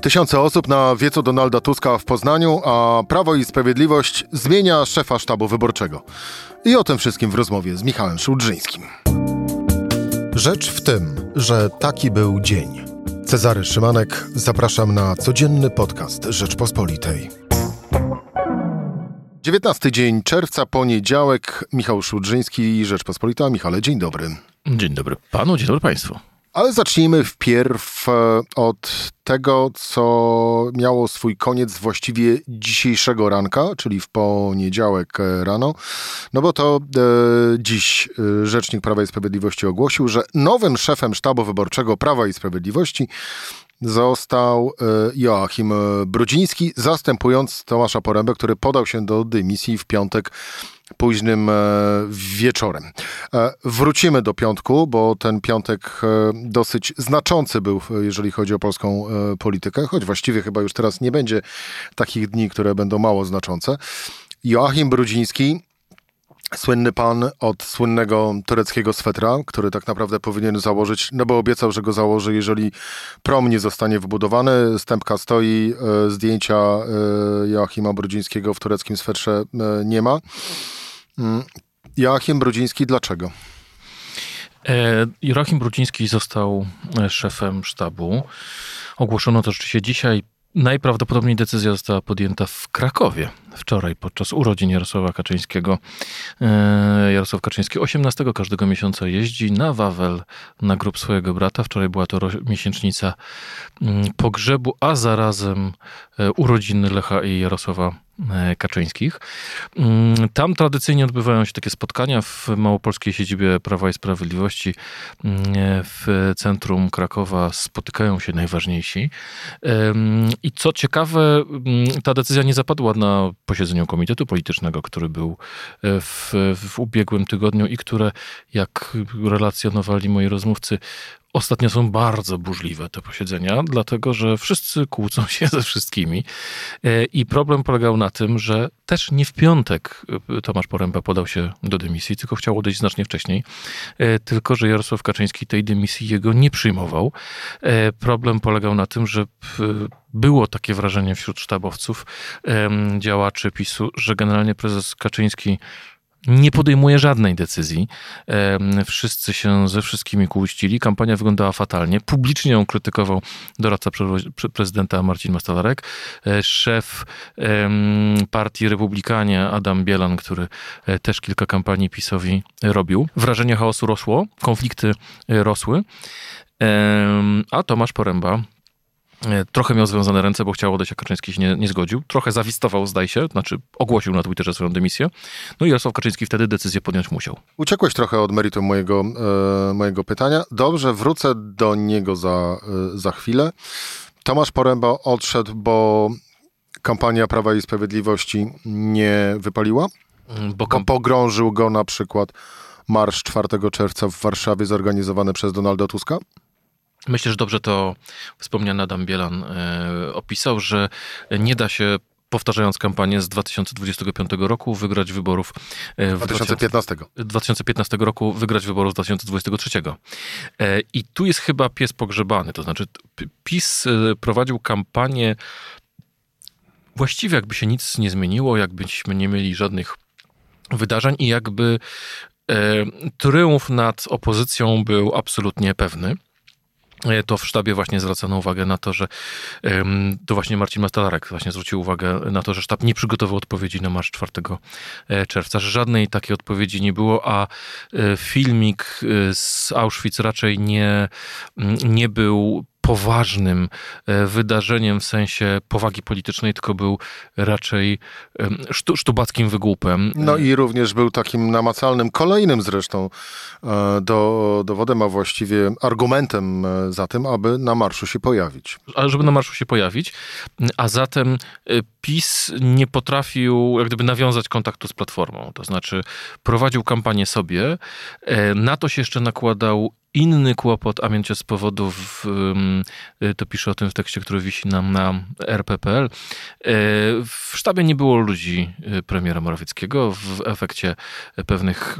Tysiące osób na wiecu Donalda Tuska w Poznaniu, a Prawo i Sprawiedliwość zmienia szefa sztabu wyborczego. I o tym wszystkim w rozmowie z Michałem Szulżyńskim. Rzecz w tym, że taki był dzień. Cezary Szymanek, zapraszam na codzienny podcast Rzeczpospolitej. 19 dzień czerwca, poniedziałek, Michał Szudrzyński, Rzeczpospolita. Michale, dzień dobry. Dzień dobry panu, dzień dobry państwu. Ale zacznijmy wpierw e, od tego, co miało swój koniec właściwie dzisiejszego ranka, czyli w poniedziałek e, rano. No bo to e, dziś e, Rzecznik Prawa i Sprawiedliwości ogłosił, że nowym szefem sztabu wyborczego Prawa i Sprawiedliwości został Joachim Brudziński, zastępując Tomasza Porębę, który podał się do dymisji w piątek późnym e, wieczorem. E, wrócimy do piątku, bo ten piątek dosyć znaczący był, jeżeli chodzi o polską politykę, choć właściwie chyba już teraz nie będzie takich dni, które będą mało znaczące. Joachim Brudziński Słynny pan od słynnego tureckiego swetra, który tak naprawdę powinien założyć, no bo obiecał, że go założy, jeżeli prom nie zostanie wybudowany. Stępka stoi, e, zdjęcia e, Joachima Brudzińskiego w tureckim swetrze e, nie ma. Mm. Joachim Brudziński dlaczego? Joachim Brudziński został szefem sztabu. Ogłoszono to rzeczywiście dzisiaj. Najprawdopodobniej decyzja została podjęta w Krakowie wczoraj podczas urodzin Jarosława Kaczyńskiego. E, Jarosław Kaczyński 18 każdego miesiąca jeździ na Wawel na grób swojego brata. Wczoraj była to miesięcznica mm, pogrzebu, a zarazem e, urodziny Lecha i Jarosława e, Kaczyńskich. Mm, tam tradycyjnie odbywają się takie spotkania w małopolskiej siedzibie Prawa i Sprawiedliwości. Mm, w centrum Krakowa spotykają się najważniejsi. I co ciekawe, ta decyzja nie zapadła na posiedzeniu Komitetu Politycznego, który był e, w, w ubiegłym tygodniu i które, jak relacjonowali moi rozmówcy, Ostatnio są bardzo burzliwe te posiedzenia, dlatego że wszyscy kłócą się ze wszystkimi. E, I problem polegał na tym, że też nie w piątek e, Tomasz Poręba podał się do dymisji, tylko chciał odejść znacznie wcześniej. Tylko, że Jarosław Kaczyński tej dymisji jego nie przyjmował. Problem polegał na tym, że było takie wrażenie wśród sztabowców, działaczy PiSu, że generalnie prezes Kaczyński nie podejmuje żadnej decyzji. Wszyscy się ze wszystkimi kłócili. Kampania wyglądała fatalnie. Publicznie ją krytykował doradca prezydenta Marcin Mastalarek. E, szef partii Republikanie Adam Bielan, który e, też kilka kampanii PiSowi robił. Wrażenie chaosu rosło, konflikty e, rosły. A Tomasz Poręba trochę miał związane ręce, bo chciał odejść, a Kaczyński się nie, nie, zgodził. Trochę zawistował, zdaje się, znaczy ogłosił na Twitterze swoją dymisję. No i Jarosław Kaczyński wtedy decyzję podjąć musiał. Uciekłeś trochę od meritum mojego, e, mojego pytania. Dobrze, wrócę do niego za, e, za chwilę. Tomasz Poręba odszedł, bo kampania Prawa i Sprawiedliwości nie wypaliła? Mm, bo, kamp- bo pogrążył go na przykład marsz 4 czerwca w Warszawie zorganizowany przez Donalda Tuska? Myślę, że dobrze to wspomniany Adam Bielan e, opisał, że nie da się powtarzając kampanię z 2025 roku, wygrać wyborów e, w 2015. 2015 roku, wygrać wyborów z 2023. E, I tu jest chyba pies pogrzebany, to znaczy PiS prowadził kampanię właściwie jakby się nic nie zmieniło, jakbyśmy nie mieli żadnych wydarzeń i jakby triumf nad opozycją był absolutnie pewny. E, to w sztabie właśnie zwracano uwagę na to, że to właśnie Marcin Mastalarek właśnie zwrócił uwagę na to, że sztab nie przygotował odpowiedzi na marsz 4 e, czerwca, że żadnej takiej odpowiedzi nie było, a e, filmik z Auschwitz raczej nie, nie był poważnym e, wydarzeniem w sensie powagi politycznej, tylko był raczej sztu, sztubackim wygłupem. No i również był takim namacalnym, kolejnym zresztą e, do, dowodem, a właściwie argumentem e, za tym, aby na marszu się pojawić. Ale żeby na marszu się pojawić, a zatem PiS nie potrafił jak gdyby nawiązać kontaktu z Platformą, to znaczy prowadził kampanię sobie, na to się jeszcze nakładał inny kłopot, a mianowicie z powodów, y, to piszę o tym w tekście, który wisi nam na rp.pl, y, w sztabie nie było ludzi y, premiera Morawieckiego w efekcie pewnych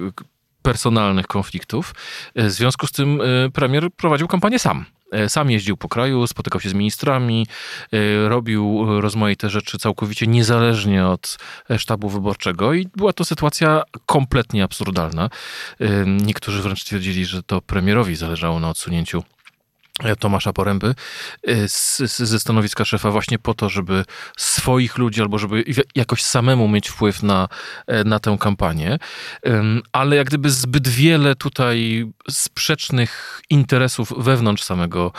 personalnych konfliktów. W związku z tym premier prowadził kampanię sam. Sam jeździł po kraju, spotykał się z ministrami, robił rozmaite rzeczy całkowicie niezależnie od sztabu wyborczego i była to sytuacja kompletnie absurdalna. Niektórzy wręcz twierdzili, że to premierowi zależało na odsunięciu Tomasza Poręby y, z, ze stanowiska szefa właśnie po to, żeby swoich ludzi albo żeby jakoś samemu mieć wpływ na, e, na tę kampanię. Ale jak gdyby zbyt wiele tutaj sprzecznych interesów wewnątrz samego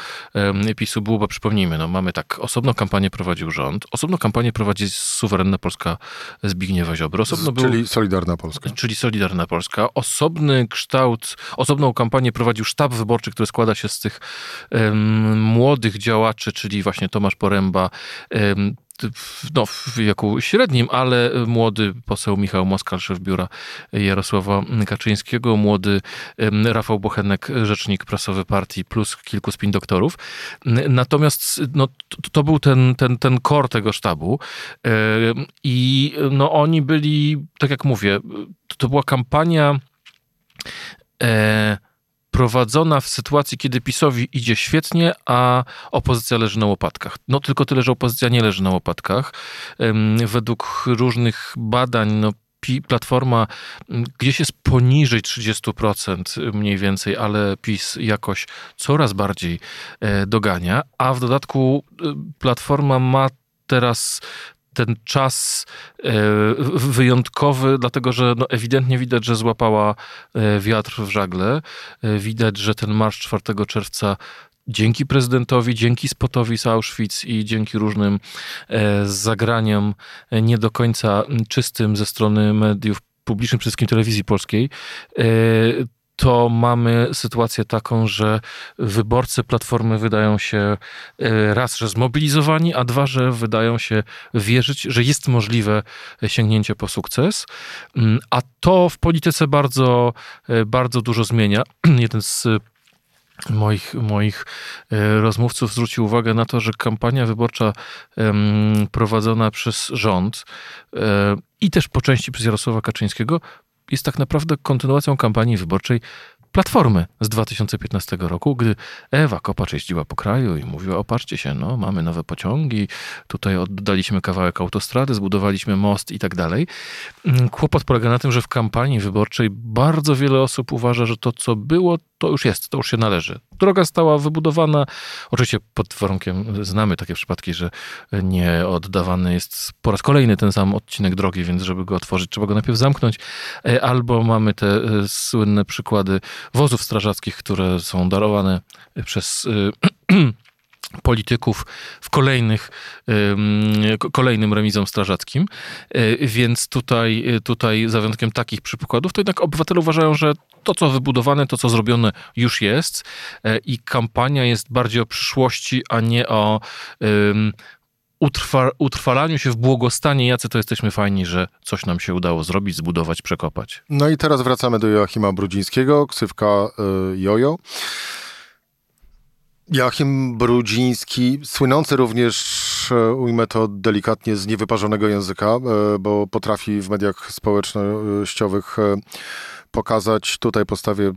PiSu było, bo przypomnijmy, no mamy tak, osobną kampanię prowadził rząd, osobną kampanię prowadzi suwerenna Polska Zbigniewa Ziobro. Osobno był, czyli Solidarna Polska. Czyli Solidarna Polska. Osobny kształt, osobną kampanię prowadził sztab wyborczy, który składa się z tych młodych działaczy, czyli właśnie Tomasz Poręba, no, w wieku średnim, ale młody poseł Michał Moskal, szef biura Jarosława Kaczyńskiego, młody Rafał Bochenek, rzecznik prasowy partii, plus kilku spin doktorów. Natomiast no, to, był ten, ten, ten core tego sztabu i no, oni byli, tak jak mówię, to była kampania e, prowadzona w sytuacji, kiedy PiSowi idzie świetnie, a opozycja leży na łopatkach. No tylko tyle, że opozycja nie leży na łopatkach. Według różnych badań, no, Platforma gdzieś jest poniżej 30% mniej więcej, ale PiS jakoś coraz bardziej e, dogania, a w dodatku e, Platforma ma teraz ten czas e, wyjątkowy, dlatego że no ewidentnie widać, że złapała e, wiatr w żagle. E, widać, że ten marsz 4 czerwca dzięki prezydentowi, dzięki spotowi z Auschwitz i dzięki różnym zagraniom nie do końca czystym ze strony mediów publicznych, przede wszystkim telewizji polskiej, to mamy sytuację taką, że wyborcy Platformy wydają się e, raz, że zmobilizowani, a dwa, że wydają się wierzyć, że jest możliwe sięgnięcie po sukces. Mm, a to w polityce bardzo, e, bardzo dużo zmienia. Jeden z moich, moich e, rozmówców zwrócił uwagę na to, że kampania wyborcza prowadzona przez rząd i też po części przez Jarosława Kaczyńskiego jest tak naprawdę kontynuacją kampanii wyborczej Platformy z 2015 roku, gdy Ewa Kopacz jeździła po kraju i mówiła, opatrzcie się, no, mamy nowe pociągi, tutaj oddaliśmy kawałek autostrady, zbudowaliśmy most i tak dalej. Mm, kłopot polega na tym, że w kampanii wyborczej bardzo wiele osób uważa, że to, co było, to już jest, to już się należy. Droga stała wybudowana, oczywiście pod warunkiem, znamy takie przypadki, że nie oddawany jest po raz kolejny ten sam odcinek drogi, więc żeby go otworzyć, trzeba go najpierw zamknąć, e, albo mamy te e, słynne przykłady wozów strażackich, które są darowane przez e, polityków w kolejnych, kolejnym remizom strażackim. Więc tutaj, tutaj za wyjątkiem takich przykładów, to jednak obywatele uważają, że to, co wybudowane, to, co zrobione już jest e, i kampania jest bardziej o przyszłości, a nie o utrwa, utrwalaniu się w błogostanie, jacy to jesteśmy fajni, że coś nam się udało zrobić, zbudować, przekopać. No i teraz wracamy do Joachima Brudzińskiego, ksywka Jojo. Joachim Brudziński, słynący również, e, ujmę to delikatnie, z niewyparzonego języka, bo potrafi w mediach społecznościowych pokazać, tutaj postawię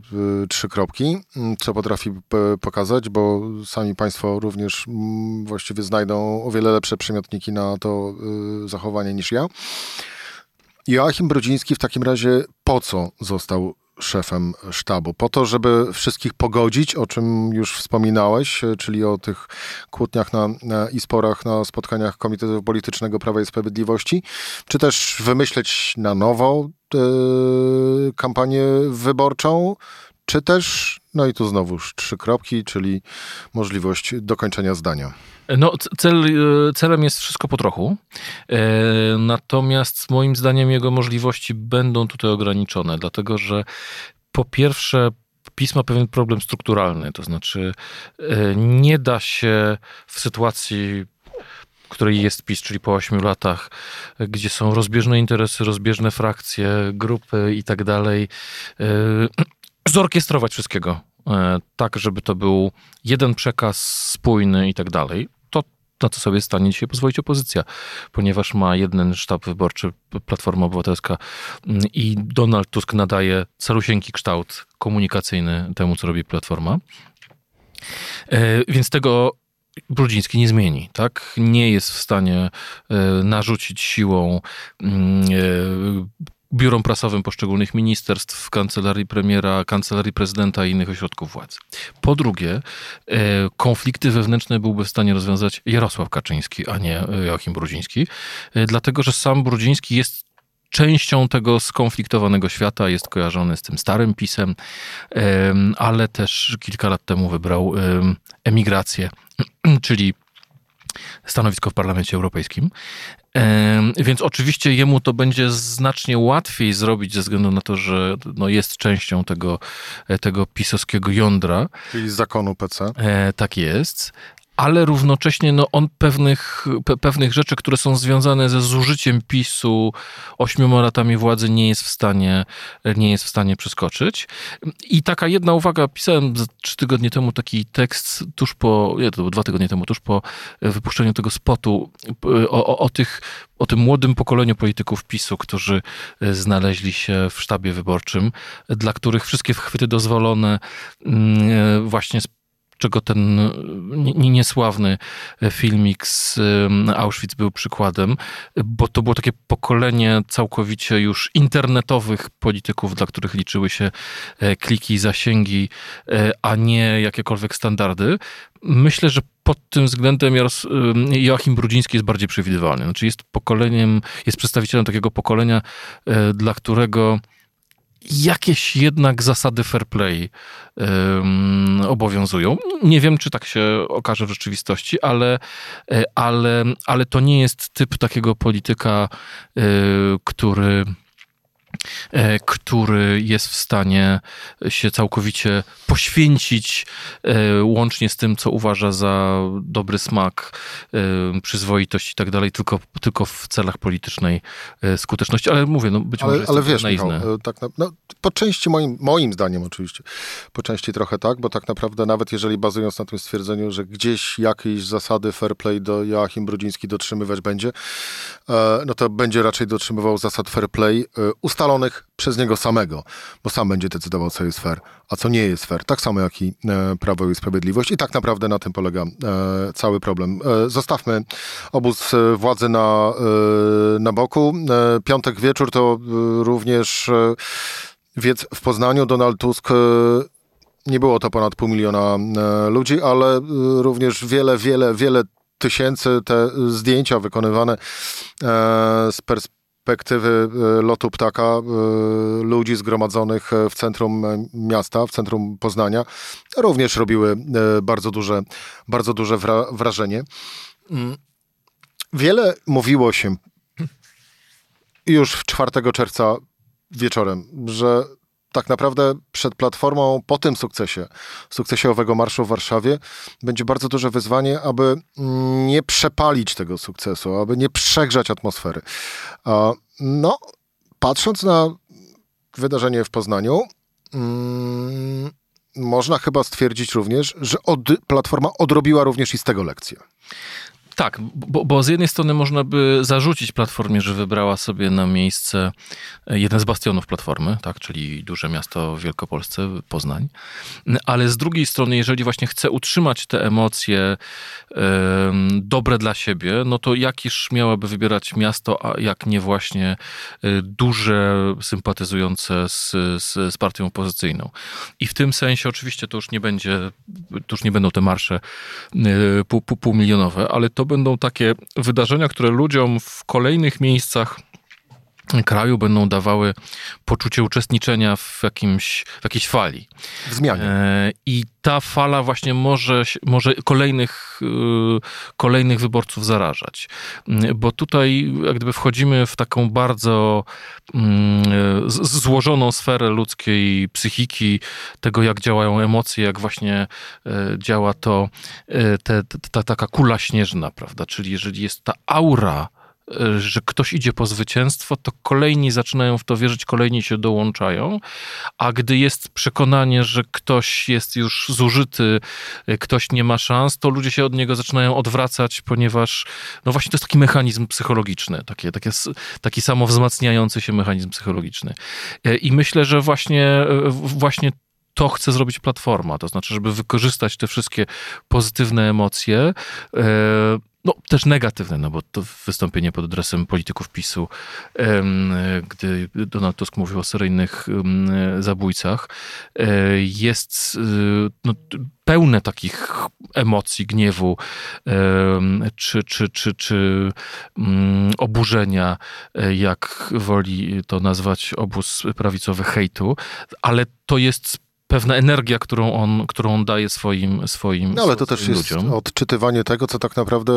trzy kropki, co potrafi pokazać, bo sami Państwo również właściwie znajdą o wiele lepsze przymiotniki na to zachowanie niż ja. Joachim Brodziński w takim razie po co został szefem sztabu? Po to, żeby wszystkich pogodzić, o czym już wspominałeś, czyli o tych kłótniach na, na, i sporach na spotkaniach Komitetu Politycznego Prawa i Sprawiedliwości, czy też wymyśleć na nowo e, kampanię wyborczą, czy też, no i tu znowuż trzy kropki, czyli możliwość dokończenia zdania. No, cel, e, celem jest wszystko po trochu. E, natomiast moim zdaniem jego możliwości będą tutaj ograniczone, dlatego że po pierwsze, PiS ma pewien problem strukturalny, to znaczy e, nie da się w sytuacji w której jest PiS, czyli po ośmiu latach, gdzie są rozbieżne interesy, rozbieżne frakcje, grupy i tak dalej, zorkiestrować wszystkiego tak, żeby to był jeden przekaz spójny i tak dalej na co sobie stanie dzisiaj pozwolić opozycja, ponieważ ma jeden sztab wyborczy, Platforma Obywatelska mm, i Donald Tusk nadaje calusieńki kształt komunikacyjny temu, co robi Platforma. Więc tego Brudziński nie zmieni, tak? Nie jest w stanie narzucić siłą mm, biurom prasowym poszczególnych ministerstw, kancelarii premiera, kancelarii prezydenta i innych ośrodków władzy. Po drugie, e, konflikty wewnętrzne byłby w stanie rozwiązać Jarosław Kaczyński, a nie Joachim Brudziński, e, dlatego że sam Brudziński jest częścią tego skonfliktowanego świata, jest kojarzony z tym starym pisem, ale też kilka lat temu wybrał emigrację, czyli stanowisko w Parlamencie Europejskim. Więc oczywiście jemu to będzie znacznie łatwiej zrobić ze względu na to, że no jest częścią tego, tego pisowskiego jądra. Czyli zakonu PC. E, tak jest ale równocześnie no, on pewnych, pe, pewnych rzeczy, które są związane ze zużyciem PiSu ośmioma latami władzy nie jest w stanie, nie jest w stanie przeskoczyć. I taka jedna uwaga, pisałem trzy tygodnie temu taki tekst tuż po, nie, to było dwa tygodnie temu, tuż po wypuszczeniu tego spotu o, o, o tych o tym młodym pokoleniu polityków PiSu, którzy znaleźli się w sztabie wyborczym, dla których wszystkie chwyty dozwolone mm, właśnie czego ten niesławny filmik z Auschwitz był przykładem, bo to było takie pokolenie całkowicie już internetowych polityków, dla których liczyły się e, kliki, zasięgi, e, a nie jakiekolwiek standardy. Myślę, że pod tym względem Joachim Brudziński jest bardziej przewidywalny. Znaczy jest pokoleniem, jest przedstawicielem takiego pokolenia, e, dla którego jakieś jednak zasady fair play um, obowiązują. Nie wiem, czy tak się okaże w rzeczywistości, ale, e, ale, ale to nie jest typ takiego polityka, y, który E, który jest w stanie się całkowicie poświęcić, e, łącznie z tym, co uważa za dobry smak, e, przyzwoitość i tak dalej, tylko, tylko w celach politycznej skuteczności. Ale mówię, no być ale, może ale wiesz, Michał, tak na, no, po części moim, moim zdaniem oczywiście, po części trochę tak, bo tak naprawdę nawet jeżeli bazując na tym stwierdzeniu, że gdzieś jakieś zasady fair play do Joachim Brudziński dotrzymywać będzie, no to będzie raczej dotrzymywał zasad fair play ustalonych przez niego samego, bo sam będzie decydował, co jest fair, a co nie jest fair. Tak samo jak i e, Prawo i Sprawiedliwość. I tak naprawdę na tym polega e, cały problem. E, zostawmy obóz władzy na, na boku. Piątek wieczór to również wiec w Poznaniu. Donald Tusk nie było to ponad pół miliona ludzi, ale również wiele, wiele, wiele tysięcy te zdjęcia wykonywane z perspektywy perspektywy e, lotu ptaka e, ludzi zgromadzonych e, w centrum miasta, w centrum Poznania, również robiły bardzo duże, bardzo duże wrażenie. Mm. Wiele mówiło się już w 4 czerwca wieczorem, że tak naprawdę przed Platformą po tym sukcesie, sukcesie owego marszu w Warszawie, będzie bardzo duże wyzwanie, aby nie przepalić tego sukcesu, aby nie przegrzać atmosfery. No, patrząc na wydarzenie w Poznaniu, mm, można chyba stwierdzić również, że od, Platforma odrobiła również i z tego lekcję. Tak, bo, bo, z jednej strony można by zarzucić Platformie, że wybrała sobie na miejsce e, jeden z bastionów Platformy, tak, czyli duże miasto w Wielkopolsce, Poznań, ale z drugiej strony, jeżeli właśnie chce utrzymać te emocje dobre dla siebie, no to jakiż miałaby wybierać miasto, a jak nie właśnie e, duże, sympatyzujące z, z, z partią opozycyjną. I w tym sensie oczywiście to już nie będzie, to już nie będą te marsze e, pół, pół, półmilionowe, ale to będą takie wydarzenia, które ludziom w kolejnych miejscach kraju będą dawały poczucie uczestniczenia w, jakimś, w jakiejś fali. W zmianie. E, I ta fala właśnie może, może kolejnych, y, kolejnych wyborców zarażać. Bo tutaj jak gdyby wchodzimy w taką bardzo mm, złożoną sferę ludzkiej psychiki, tego jak działają emocje, jak właśnie e, działa to e, te, ta taka kula śnieżna, prawda? Czyli jeżeli jest ta aura że ktoś idzie po zwycięstwo, to kolejni zaczynają w to wierzyć, kolejni się dołączają, a gdy jest przekonanie, że ktoś jest już zużyty, ktoś nie ma szans, to ludzie się od niego zaczynają odwracać, ponieważ no właśnie to jest taki mechanizm psychologiczny, takie, takie, taki samowzmacniający się mechanizm psychologiczny. I myślę, że właśnie, właśnie to chce zrobić Platforma, to znaczy, żeby wykorzystać te wszystkie pozytywne emocje, e, no też negatywne, no bo to wystąpienie pod adresem polityków PiSu, gdy Donald Tusk mówił o seryjnych zabójcach, e, jest no, pełne takich emocji, gniewu czy, czy, czy, czy mm, oburzenia, e, jak woli to nazwać obóz prawicowy hejtu, ale to jest pewna energia, którą on, którą on daje swoim, swoim No ale to też jest ludziom. odczytywanie tego, co tak naprawdę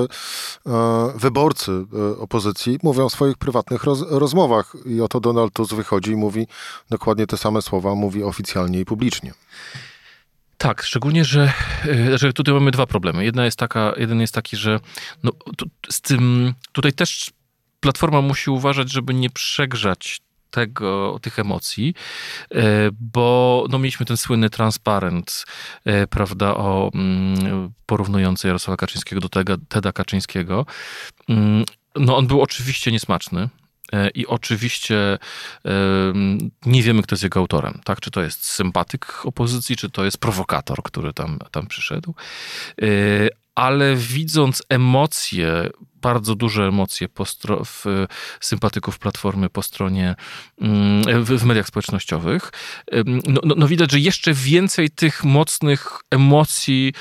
e, wyborcy e, opozycji mówią w swoich prywatnych roz, rozmowach. I oto Donald Tusk wychodzi i mówi dokładnie te same słowa, mówi oficjalnie i publicznie. Tak, szczególnie, że, e, że tutaj mamy dwa problemy. Jedna jest taka, jeden jest taki, że no, tu, z tym tutaj też Platforma musi uważać, żeby nie przegrzać tego, tych emocji, e, bo no, mieliśmy ten słynny transparent, e, prawda, o mm, porównujący Jarosława Kaczyńskiego do Teda, Teda Kaczyńskiego. Mm, no on był oczywiście niesmaczny, i oczywiście nie wiemy, kto jest jego autorem. Tak? Czy to jest sympatyk opozycji, czy to jest prowokator, który tam, tam przyszedł ale widząc emocje, bardzo duże emocje stro- w, sympatyków Platformy po stronie, mm, w, w mediach społecznościowych, no, no, no, widać, że jeszcze więcej tych mocnych emocji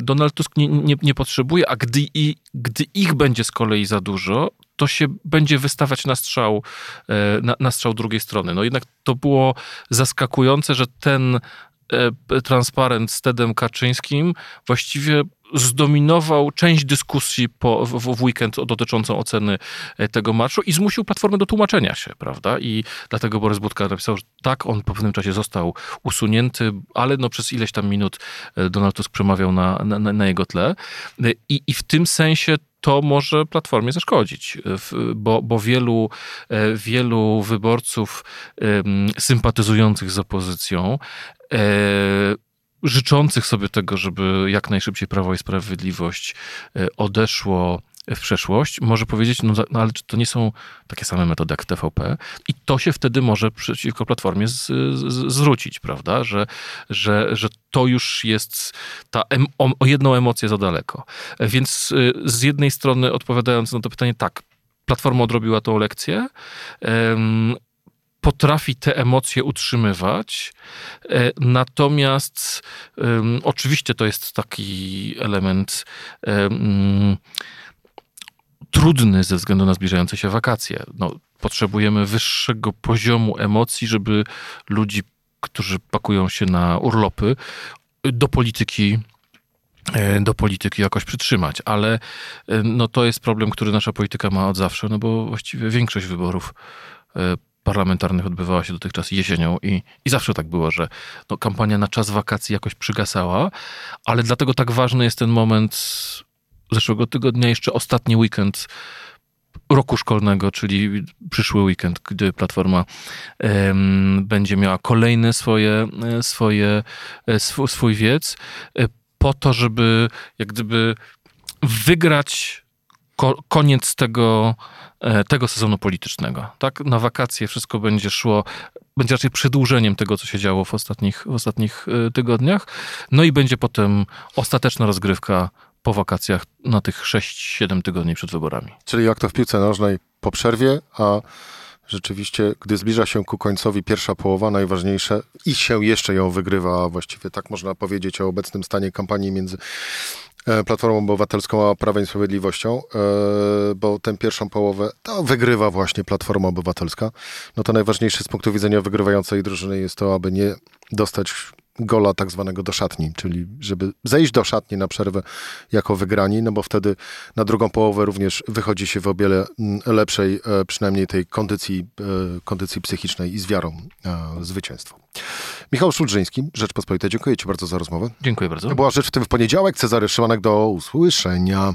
Donald Tusk nie, nie, nie potrzebuje, a gdy, i, gdy ich będzie z kolei za dużo, to się będzie wystawać na strzał, e, na, na strzał drugiej strony. No jednak to było zaskakujące, że ten e, transparent z Tedem Kaczyńskim właściwie zdominował część dyskusji po, w, w weekend dotyczącą oceny e, tego marszu i zmusił Platformę do tłumaczenia się, prawda? I dlatego Borys Budka napisał, że tak, on po pewnym czasie został usunięty, ale no przez ileś tam minut Donald Tusk przemawiał na, na, na jego tle. I, I w tym sensie to może Platformie zaszkodzić, bo, bo wielu, wielu wyborców sympatyzujących z opozycją życzących sobie tego, żeby jak najszybciej Prawo i Sprawiedliwość e, odeszło w przeszłość, może powiedzieć, no, no, ale czy to nie są takie same metody jak TVP? I to się wtedy może przeciwko Platformie z, z, zwrócić, prawda? Że, że, że to już jest ta em, o, o jedną emocję za daleko. Więc e, z jednej strony odpowiadając na to pytanie, tak, Platforma odrobiła tą lekcję, potrafi te emocje utrzymywać. E, natomiast um, oczywiście to jest taki element um, trudny ze względu na zbliżające się wakacje. No, potrzebujemy wyższego poziomu emocji, żeby ludzi, którzy pakują się na urlopy, do polityki e, do polityki jakoś przytrzymać, ale e, no to jest problem, który nasza polityka ma od zawsze, no bo właściwie większość wyborów parlamentarnych odbywała się dotychczas jesienią i, i zawsze tak było, że no, kampania na czas wakacji jakoś przygasała, ale dlatego tak ważny jest ten moment zeszłego tygodnia, jeszcze ostatni weekend roku szkolnego, czyli przyszły weekend, gdy Platforma um, będzie miała kolejne swoje, swoje, e, swój, swój wiec, e, po to, żeby jak gdyby wygrać ko koniec tego, e, tego sezonu politycznego. Tak, na wakacje wszystko będzie szło, będzie raczej przedłużeniem tego, co się działo w ostatnich, w ostatnich e, tygodniach. No i będzie potem ostateczna rozgrywka po wakacjach na tych 6-7 tygodni przed wyborami. Czyli jak to w piłce nożnej po przerwie, a rzeczywiście, gdy zbliża się ku końcowi pierwsza połowa, najważniejsze i się jeszcze ją wygrywa, właściwie tak można powiedzieć o obecnym stanie kampanii między E, Platformą Obywatelską a Prawem i Sprawiedliwością, e, bo tę pierwszą połowę to wygrywa właśnie Platforma Obywatelska. No to najważniejsze z punktu widzenia wygrywającej drużyny jest to, aby nie dostać gola tak zwanego do szatni, czyli żeby zejść do szatni na przerwę jako wygrani, no bo wtedy na drugą połowę również wychodzi się w o wiele mm, lepszej, e, przynajmniej tej kondycji, kondycji psychicznej i z wiarą zwycięstwo. Michał Szulżyński, Rzeczpospolita, dziękuję Ci bardzo za rozmowę. Dziękuję bardzo. To była Rzecz w tym w poniedziałek. Cezary Szymanek, do usłyszenia.